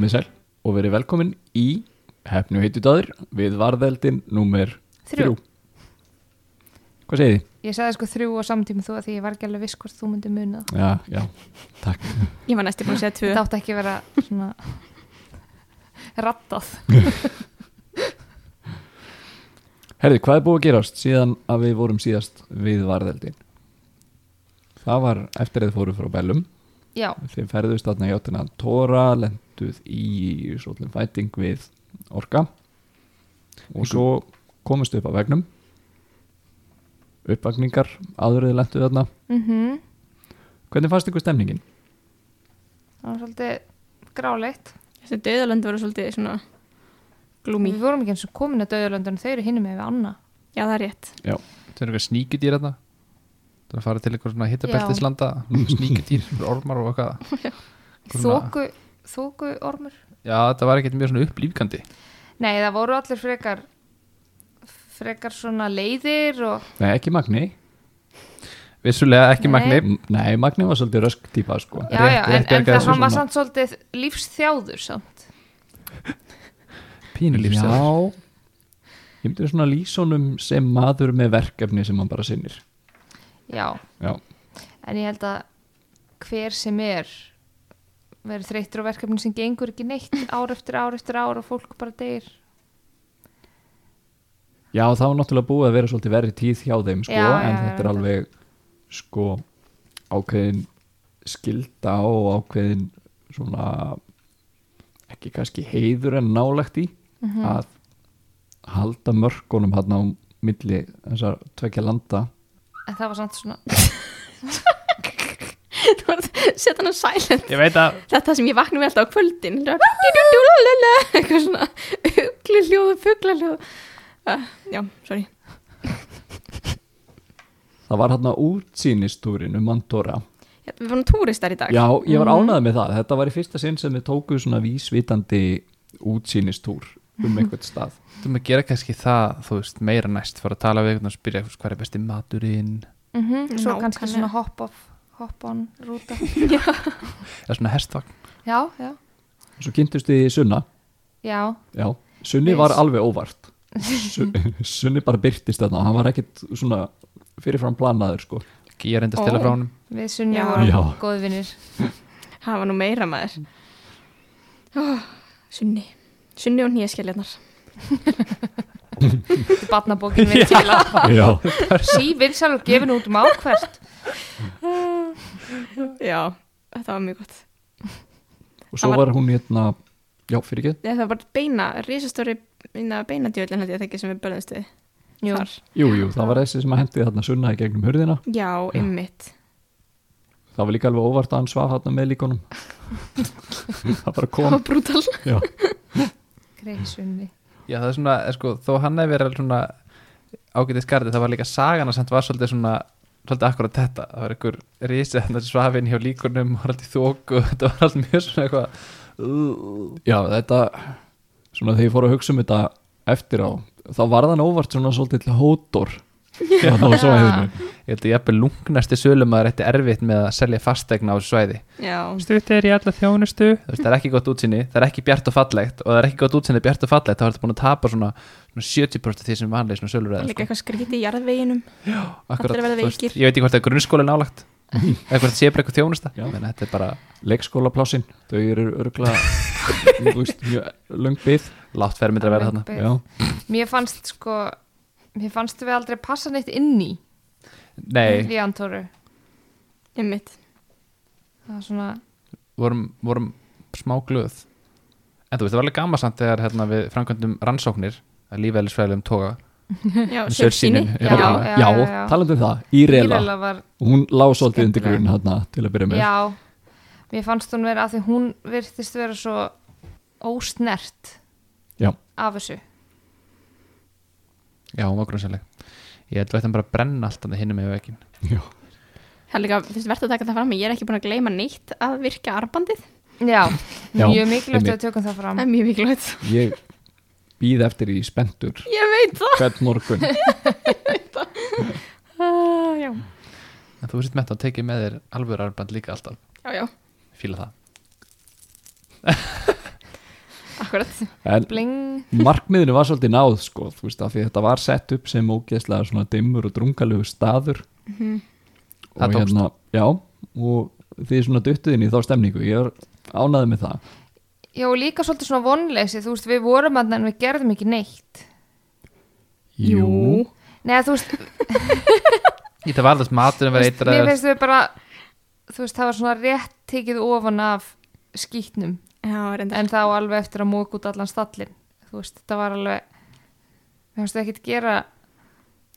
komið sæl og verið velkomin í hefnu heitutaður við varðeldin númer Þrjú. þrjú. Hvað segið þið? Ég sagði sko þrjú á samtíma þú að því ég var ekki alveg viss hvort þú myndi muna. Já, já, takk. Ég var næstu búin að segja tvö átti ekki að vera svona rattað. Herði, hvað er búið að gerast síðan að við vorum síðast við varðeldin? Það var eftir að þið fóru frá Bellum. Já, Þið ferðust þarna í áttina Tóra, lenduð í svolítið fæting við Orka. Og svo komust upp á vegnum uppvagningar áðurðið lenduð þarna. Mm Hvernig fannst ykkur stemningin? það var svolítið gráleitt. Þessi döðalönd voru svolítið svona glúmi Við vorum ekki eins og komin að döðurlöndunum, þau eru hinum með við Anna. Já, það er rétt. Það er eitthvað sníkudýr þarna. Það er að fara til eitthvað svona hittabeltislanda Sníkudýr, ormar og eitthvað. Svona- Þóku, þóku ormur. Já, þetta var ekkert mjög svona upplýfkandi Nei, það voru allir frekar, frekar svona leiðir og Nei, ekki Magni Vissulega ekki Nei. magni Nei, Magni var svolítið rösk típa sko. Já, Rétt- já, en, rétt en það hann var svona. samt svolítið lífsþjáður samt. Pínulífs Já Ég myndi svona lýsonum sem maður með verkefni sem hann bara sinnir Já, Já, en ég held að hver sem er verður þreyttur á verkefni sem gengur ekki neitt ár eftir ár eftir ár og fólk bara deyr. já það var náttúrulega búið að vera svolítið verið tíð hjá þeim sko, Já, en já, þetta er alveg sko ákveðin skilda og ákveðin svona ekki kannski heiður en nálægt í Mhm. að halda mörkunum hann á milli þessar tvekja landa En það var samt svona, setja hann á silent. Ég veit að Þetta sem ég vakna með alltaf á kvöldin. Eitthvað svona Ugli hljóð og fugla hljóð uh, Já, sorry. Það var hann á útsýnistúrin um Mandora Já, Við vorum túristar í dag. Já, ég var Mhm. ánægð með það. Þetta var í fyrsta sinn sem við tókuð svona vísvitandi útsýnistúr um einhvern stað. Þú maður gera kannski það, þú veist, meira næst. Fara að tala við einhvern og spyrja hvað er besti maturinn? Mm -hmm, svo kannski svona hop-off, hop-on rúta. Eða svona hestvagn Já, já, Svo kynntust við Sunna. já, Já, Sunni var alveg óvart. Su- Sunni bara byrtist þarna. Hann var ekkit svona fyrirfram planaður, sko. Ég er enda að stila Ó. frá honum við Sunni Já. vorum Já. vinnir. Það var nú meira maður oh, Sunni Sunni og nýjaskelljarnar Batnabókin við til að Já. sí vinsalur gefin út um ákvært. Já, þetta var mjög gott Og svo Það var hún hérna, já, fyrir ekki. Nei, Það var bara beina, risastóri beina, beinadjöldin held ég þekki sem við börðumst við Jú. Jú, jú, það var þessi sem að hendi þarna Sunna í gegnum hurðina. Já, ymmit Það var líka alveg óvart að hann svaf þarna með líkonum. það bara Það kom. var brútal Já. greið Sunni. Já, það er svona, sko, þó hann hefur verið svona ágætið skarði, það var líka sagana samt var svolítið svona, svolítið akkurat þetta. Það var einhver risið hann svafinn hjá líkunum og var alltaf í þóku, þetta var alltaf mjög svona eitthvað Já, þetta svona þegar ég fór að hugsa um þetta eftir á, þá var þann óvart svona svolítið hótor Já, á svæðinu. Ég held að ég eppið lungnasti sölumæður eftir erfitt með að selja fastegna á þessu svæði. Já, stutt er í alla þjónustu. Það er ekki gott útsinni, það er ekki bjart og fallegt og það er ekki gott útsinni bjart og fallegt þá er þetta búin að tapa svona, svona 70% af því sem vanlega svona sölur líka eitthvað skrítið í jarðveginum. Akkurat, verða þú veist, ég veit ekki hvort það er grunnskóli nálagt eða hvort það sé bara eitthvað þjónusta Já. en þetta er bara leikskólaplássin, þau eru örgla þú veist, mjög löng byggð látt fermyndir að vera þarna. Já, Mér fannst sko, mér fannst við aldrei passa neitt inn í. Nei, í Antóru. Ymmit Það var svona, vorum, vorum smá glöð. En þú veist, það var alveg gaman samt þegar hérna, við framkvæmdum rannsóknir að lífælisfræðilegum toga. Já, saursýnin. Já, já, já, já, talandi um það. Írela, Írela var, hún lá svolítið undir grunn hérna til að byrja með. Já, mér fannst hún vera að því hún virtist vera svo ósnert Já. af þessu. Já, hún var grunnsaleg ég held að ættum bara brenna allt annað hinum með veginn Já. Það er líka, fyrst verður að taka það fram Ég er ekki búin að gleyma neitt að virka arbandið Já, Já, mjög mikilvægt að tökum það fram. Það er mjög mikilvægt. Ég býð eftir í spendur Ég veit það. Hvern morgun. Uh, Já, en þú sitt með að tekið með þér alvöru arband líka alltaf. Já, já. Fíla það akkurat. En bling. markmiðinu var svolítið náð sko, þú veist, af því þetta var sett upp sem ógeðslega svona dimmur og drungalegu staður. Mhm. og Það tókst. hérna, já og þið svona duttuð inn í þá stemningu ég er ánaði með það. Já, og líka svolítið svona vonleysi, þú veist, við vorum að en við gerðum ekki neitt. Nei, að þú veist, það var þess maturinn verið veist, mér eitthvað finnst við bara, þú veist, það var svona rétt tekið ofan af skýtnum, Já, en þá alveg eftir að móka út allan stallin. Þú veist, þetta var alveg, við finnst ekki að gera,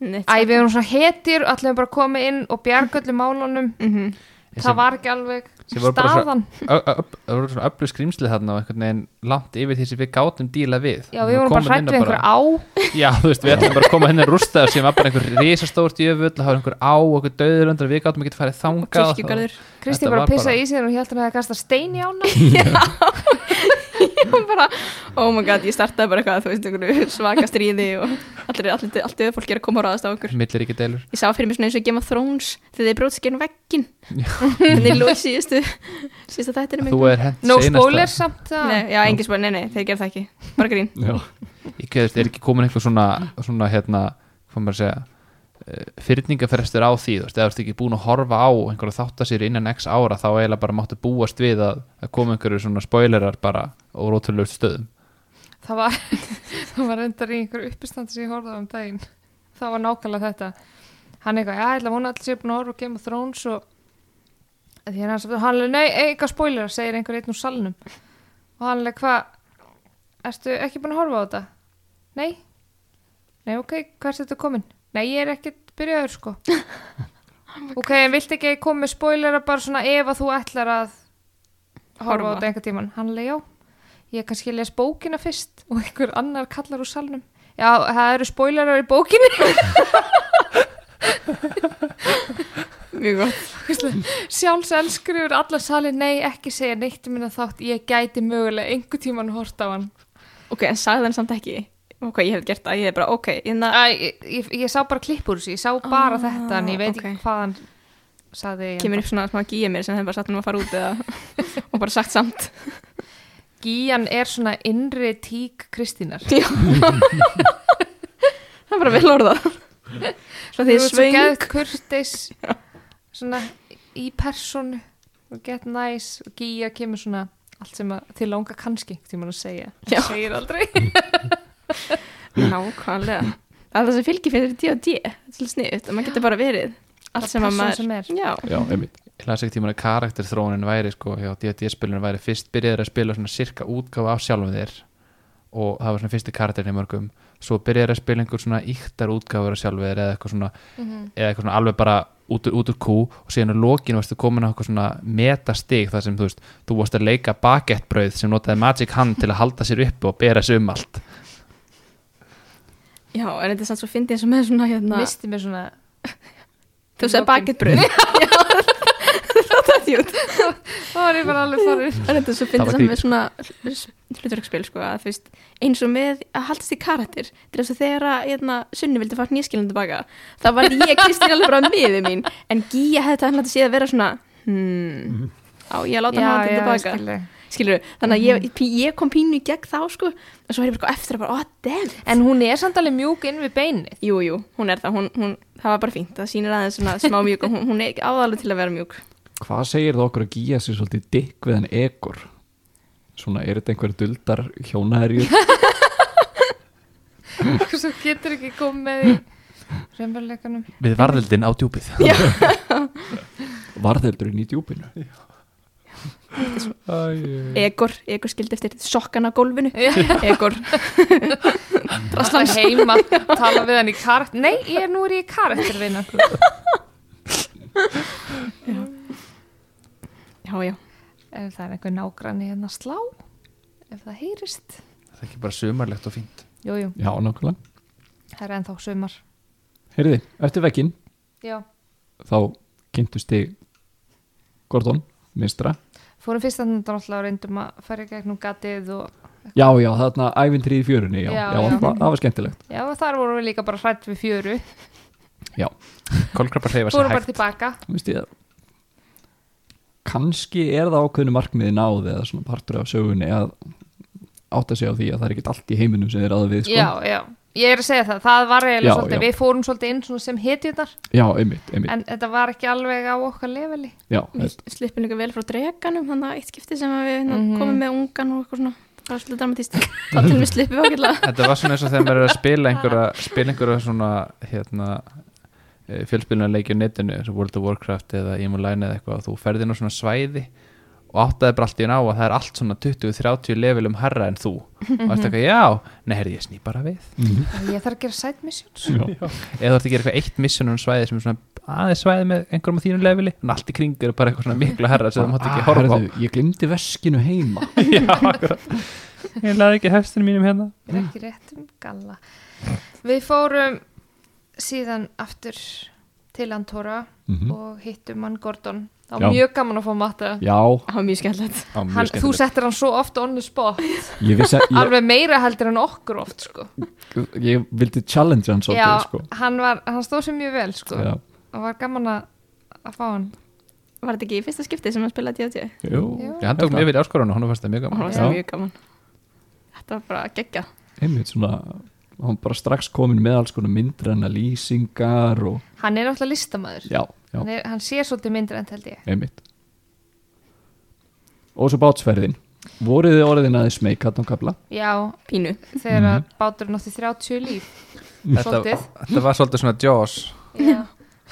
æ, við erum svona hetjur, allir bara komið inn og bjarga öllum málunum, Mhm. það var ekki alveg sem staðan. Það voru svona öllu skrýmsli þarna langt yfir því sem við gátum díla við Já, við vorum bara komum hrætt inn við og einhver á, Já, þú veist, við ætlum bara að koma henni rústaður sem var bara einhver risastórt jöfull það var einhver á og einhver döður undir við gátum ekki að fara þangað kirkjugarður Kristi bara bara- í sig og held að hefði kastað stein í ána. Og bara, oh my god, ég startaði bara eitthvað Þú veist, einhverju svaka stríði Og allir, allir, allt öðu fólk er að koma og ráðast á okkur. Millir ekki deilur Ég sá fyrir mig svona eins og Game of Thrones Þegar þið brótst genið veggin Þegar þið lóð síðustu Síðustu Þú er hent No spoiler samt að, Nei, já, engin spóil, nei, nei, þeir gerð það ekki. Bara grín. Já, Ég veist, er ekki komin einhver svona, svona hérna, hvað maður að segja fyrningafrestur á því, þú veist, eða þú veist ekki búin að horfa á einhverja þáttasýri innan x ára þá eiginlega bara máttu búast við að, að koma einhverju svona spoilerar bara og rótulegur stöðum það var, það var endar í einhverju uppistandi sem ég horfði á um daginn. Það var nákvæmlega þetta. Hann eitthvað, já, ég ætla að vona allir sér búin að horfa á Game of Thrones og því hann sagði, hann er, nei, eitthvað spoiler, segir einhver einn úr salnum. Og hann er, hvað, ertu ekki búin að horfa á þetta? Nei? Nei, ok, hvað er þetta komin? Nei, ég er ekkert byrjaður, sko. ok, en vilt ekki koma með spoilera bara svona ef að þú ætlar að horfa á þetta einhver tíman? Hann er, já, ég kannski les bókina fyrst og einhver annar kallar úr salnum. Já, það eru spoilerar í bókinni. Mjög gott Sjálfs elskur yfir alla sali, nei, ekki segja neitt um minna þátt, ég gæti mögulega einhver tíman hort á hann. Ok, en sagði hann samt ekki Ok, ég hef gert það, ég hef bara, ok inna, Æ, ég, ég, ég sá bara klipp úr þessu, ég sá bara Ah, þetta en ég veit ok. ekki hvað hann saði. Kemur upp svona smá gíja mér sem hefur bara satt hann að fara út eða, og bara sagt samt Gían er svona innri tík Kristínar. Það er bara vel orðað Svo því svöng geðt kurteis, svona í personu og get nice og Gía kemur svona allt sem að þið langa kannski tímann að segja. Það segir aldrei. Nákvæmlega. Það er það sem fylgir fyrir D&D Þetta er svolítið sniðut, að maður getur bara verið allt sem maður sem er. Já, já, einmitt. Ég las ekki tíma að karakterþróunin væri sko hjá D&D-spilinu væri fyrst byrjaður að spila svona sirka útgáfa af sjálfum þér og það var svona fyrsti karakterin í mörgum. Svo byrjaður að spila einhver svona íktar útgáfur af sjálfum þér eða eitthvað svona Mhm. eða eitthvað svona alveg bara út úr, út úr kú og síðan á lokinu varstu komin á eitthvað svona metastig þar sem þú veist, þú varst að leika bagettbrauð sem notaði magic hand til að halda sér upp og bera sig um allt já, en þetta er samt svo fyndið eins og með svona hérna Misti mér svona Þú sagði baketbröð Já, það er jút þá var ég bara alveg farin. En þetta er svo Það fyndið grín. með svona hlutverkspil sko, að þú veist, eins og með að haldast í karakter. Til þess að þegar að hérna, Sunni vildi fara nýskilin tilbaka. Þá var ég Kristín alveg bara miðið mín. En Gía hefði það hann séð að vera svona hmm, á ég að láta hann hafa til tilbaka skilur. þannig að ég, ég kom pínu í gegn þá sko. Og svo er ég bara eftir að bara, oh damn. En hún er samt alveg mjúk inn við beinið. Jú, jú, hún er það, hún, hún, það var bara fínt. Það sýnir aðeins svona smá mjúk og hún, hún er áðalið til að vera mjúk. Hvað segir það okkur að gíja sér svolítið dikk við hann ekor? Svona, er þetta einhver duldar hjónaherjur? Svo getur ekki komið með í Rembarleikanum við varðildin á djúpið. Varðeldurinn í djúpinu? Egor, Egor skildi eftir sokkan á gólfinu. Egor. Það heima, tala við hann í karakter Nei, ég er nú er ég í karakter vinna já, já, Ef það er einhver nágranni hérna slá Ef það heyrist. Það er ekki bara sumarlegt og fínt? Jú, jú, Já, nákvæmlega. Það er ennþá sumar. Heyrði, eftir vekkin Já. þá kynntust þig Gordon, mistra Fórum fyrst að þetta og reyndum að fara í gegnum gatið og Já, já, þarna ævintri í fjörunni Já, Já, já, já. Það, það var skemmtilegt. Já, og þar vorum við líka bara hrætt við fjöru. Kolkrabbar hreyfa sér Fórum bara hægt. tilbaka. Vist ég kannski er það ákveðinu markmiði náði eða svona partur af sögunni að átta sig á því að það er ekkert allt í heiminum sem þeir aða við sko. já, já, ég er að segja það það var eiginlega Já, svolítið, já. við fórum svolítið inn svona sem hetjunar já, einmitt, einmitt. En þetta var ekki alveg á okkar leveli. Já, Við slippum líka vel frá dreganum þannig að eitt skipti sem við mm Mhm. komum með ungan og eitthvað svona það var svolítið dramatíst þá til við slippum við ágætlega. Þetta var svona eins og þegar maður er að spila einhverja spila einhverja svona hérna fjölspiluna leikju á netinu World of Warcraft eða Imoline eða eitthvað og þú ferði inn á svona svæði og áttaði bara allt í ná að það er allt svona 20-30 levelum herra en þú. Og það er eitthvað, já, nei, herri, ég sný bara við. Mhm. ég þarf að gera side missions. Já. eða þú ert að gera eitthvað eitt mission á svæði sem er svona aðeins svæði með einhverjum á þínu leveli en allt í kring er bara eitthvað svona miklu herra sem þú mátt ekki Ah, horfa á. herðu, ég glimti veskinu heima. Já, Ég laði ekki hestinu mínum hérna. Ekki rétt um galla. Við fórum síðan aftur til Antora Mhm. og hittum hann Gordon það Já. var mjög gaman að fá matta já, það var mjög skemmtilegt þú settir hann svo oft on the spot ég vissi að ég, alveg meira heldur en okkur oft sko. ég vildi challenge hann já, svolítið sko. hann, var, hann stóð sér mjög vel sko. já, og var gaman að, að fá hann var þetta ekki í fyrsta skipti sem hann spilaði D&D jú, Jú. Já, hann tók mjög við í áskorun og hann fannst það mjög og gaman hann var Já. það mjög gaman þetta var bara geggja einmitt svona hann bara strax komin með alls konar myndræna lýsingar og hann er náttúrulega listamæður já, já, hann, er, hann sé svolítið myndir en held ég. Einmitt. Og svo bátsferðin. Voruð þið orðin aðeins á kapla já, pínu. Þegar mm. báturinn átti 30 líf. Þetta, þetta var svolítið svona Jaws. Já.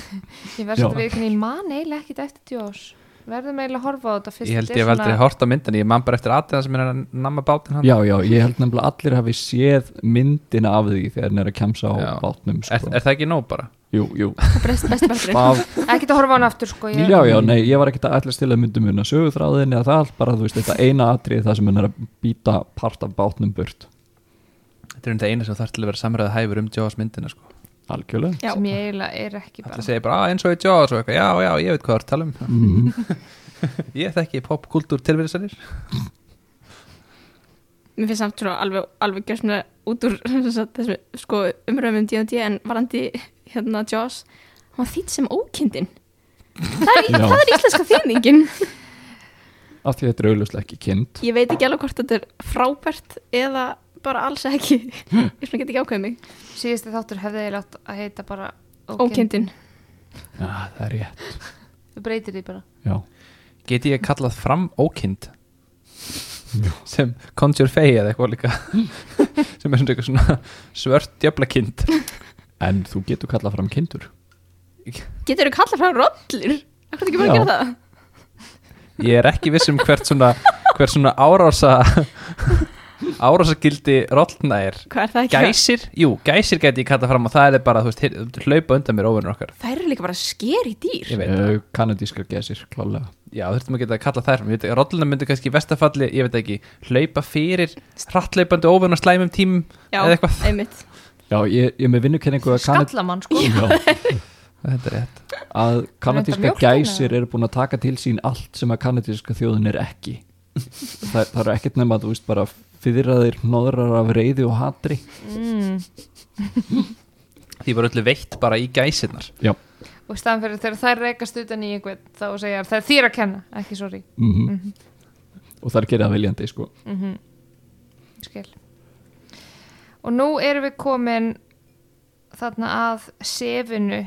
ég verð Já. svolítið við ég man eiginlega ekkit eftir djós verðum eiginlega að horfa á þetta fyrst Ég held þetta ég er hef aldrei hort á myndin Ég man bara eftir aðeins sem er að namma bátinn hann já, já, ég held nefnilega allir hafi séð myndina af því þegar hann er að kemsa á Já. bátnum er, sko. er það ekki nóg bara? jú, jú, best, best parturinn af, ekkit að horfa á hann aftur sko ég, já, já, nei, ég var ekkert að ætla að myndum muna sögutráðin eða það allt bara, þú veist, þetta eina atrið það sem hann er að býta part af bátnum burt Þetta er um það eina sem þarf til að vera samræða hæfur um Jaws myndina sko. Algjörlega. Já. sem ég eiginlega er ekki Það bara. segir bara "Ah, eins og í Jaws og eitthvað, já, já, ég veit hvað það er að tala um. Mm. Ég þekki popkultúr tilverðisannir mér finnst samt svona alveg, alveg gjörsmlega út úr þessu sko, umröðum um D&D en varandi hérna Jaws hann þýtt sem ókindin það er, það er íslenska þýðningin. Af því þetta er auðvitað ekki kynnt ég veit ekki alveg hvort þetta er frábært eða bara alls ekki. Ég get ekki ákveðið mig. Síðusti þáttur hefði eiginlega átt að heita bara ókyn ókindin já, það er rétt. Þú breytir því bara. Já, Get ég kallað fram ókind sem Conjure Fey eða eitthvað líka. Sem er svona eitthvað svona svört djöflakind en þú getur kallað fram kindur. Getur þú kallað frá rollur? Hvað er ekki bara að gera það? Ég er ekki viss um hvert svona hvert svona árása árásagildi rollna hvað það ekki? Gæsir, jú, gæsir geti ég kallað fram og það er bara, þú veist, hir- hlaupa undan mér óvinnur okkar. Það eru líka bara skeri dýr. Ég veit uh, kanadískar gesir, klálega. Já, þurftum að geta að kalla þær fram. Ég veit, rollina myndi kannski í vestafalli, ég veit ekki, hlaupa fyrir hrattlaupandi og slæmum tímum já, eða eitthvað. einmitt. Já, ég, ég með vinnukenningu skallamann sko. Já, Þetta er rétt. að kanadíska gæsir eru búin að taka til sín allt sem að kanadíska þjóðin er ekki. Það, það er ekkert nema að þú veist bara fyrraðir nóðrar af reyði og hatri mm. Því var öllu veitt bara í gæsirnar. já, og staðan fyrir þegar þær reykast utan í einhvern þá segja það er þér að kenna, ekki sorry mm Mhm. og það er gerað viljandi sko. mm skil og nú erum við komin þarna að sefinu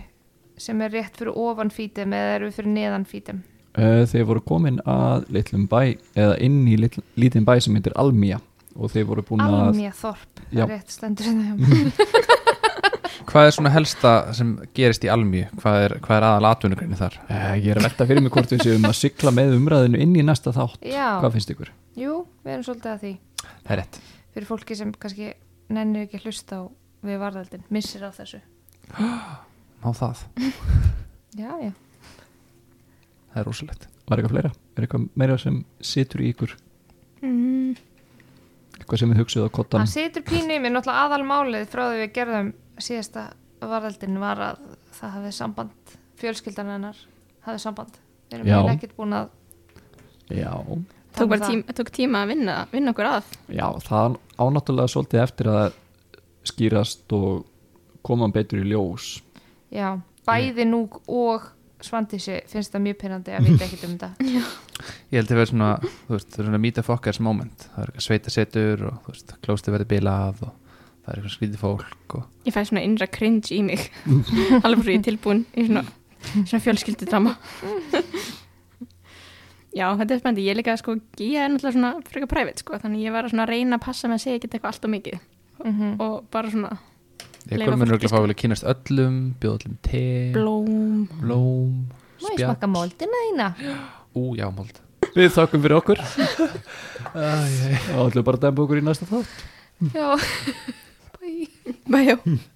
sem er rétt fyrir ofan fítum eða erum við fyrir neðan fítum uh, þeir voru komin að litlum bæ eða inn í litl, lítinn bæ sem heitir Almía og þeir voru búin að Almja Þorp, Já. er rétt stendur hérna Hvað er svona helsta sem gerist í almíu? Hvað er, hvað er aðal atvinnugrinni þar? uh, ég er að velta fyrir mig hvort við séum að sykla með umræðinu inn í næsta þátt Já, hvað finnst ykkur? jú, við erum svolítið að því Það er rétt. fyrir fólki sem kannski nennir ekki að hlusta á við varðaldin, missir á þessu Má það. Já, já, Það er rosalegt. Var eitthvað fleira? Er eitthvað meira sem situr í ykkur? mm, Eitthvað sem við hugsuð á kottan? hann situr pínu í mér náttúrulega aðalmálið frá því við gerðum síðasta varðaldin var að það hafði samband fjölskyldan hennar hafði samband. Við erum eiginlega ekkert búin að Já, tók, það. tíma, tók tíma að vinna, vinna okkur að. Já, það ánáttúrulega svolítið eftir að skýrast og koma betur í ljós. Já, bæði nú og Svandísi finnst það mjög pyrrandi að vita ekkert um þetta. Ég held að það verður svona, þú veist, það er svona meet the fuckers moment. Það er eitthvað sveita setur og þú veist, klósti verður bilað og það er eitthvað skrítið fólk og Ég fæ svona innra cringe í mig. Alveg frá ég er tilbúin í svona, svona fjölskyldudrama. Já, þetta er spennandi. Ég er líka, sko, ég er náttúrulega svona frekar private, sko, þannig ég var að reyna að passa með að segja ekki eitthvað allt og mikið. Mm og bara svona Mér fólki örgulega að fá að vilja kynast öllum bjóða öllum te, blóm. blóm Má ég smakka moldina þína? Ú, já, mold. Við þakkum fyrir okkur. Og ætlum bara að demba okkur í næsta þátt. Já. Bye Bæjó